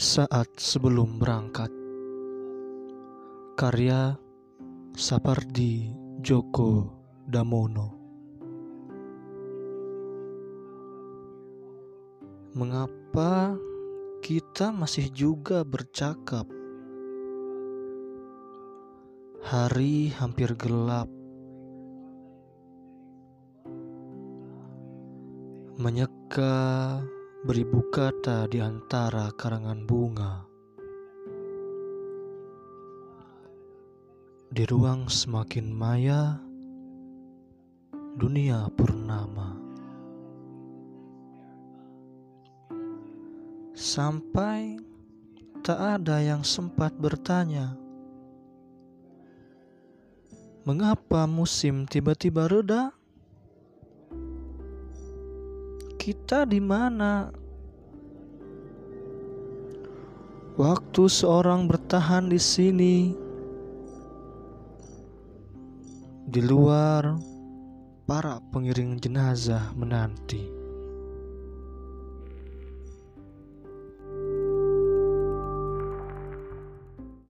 Saat sebelum berangkat. Karya Sapardi Djoko Damono. Mengapa kita masih juga bercakap? Hari hampir gelap. Menyeka beribu kata di antara karangan bunga. Di ruang semakin maya, dunia purnama. Sampai tak ada yang sempat bertanya, mengapa musim tiba-tiba reda? Kita di mana? Waktu seorang bertahan di sini, di luar para pengiring jenazah menanti.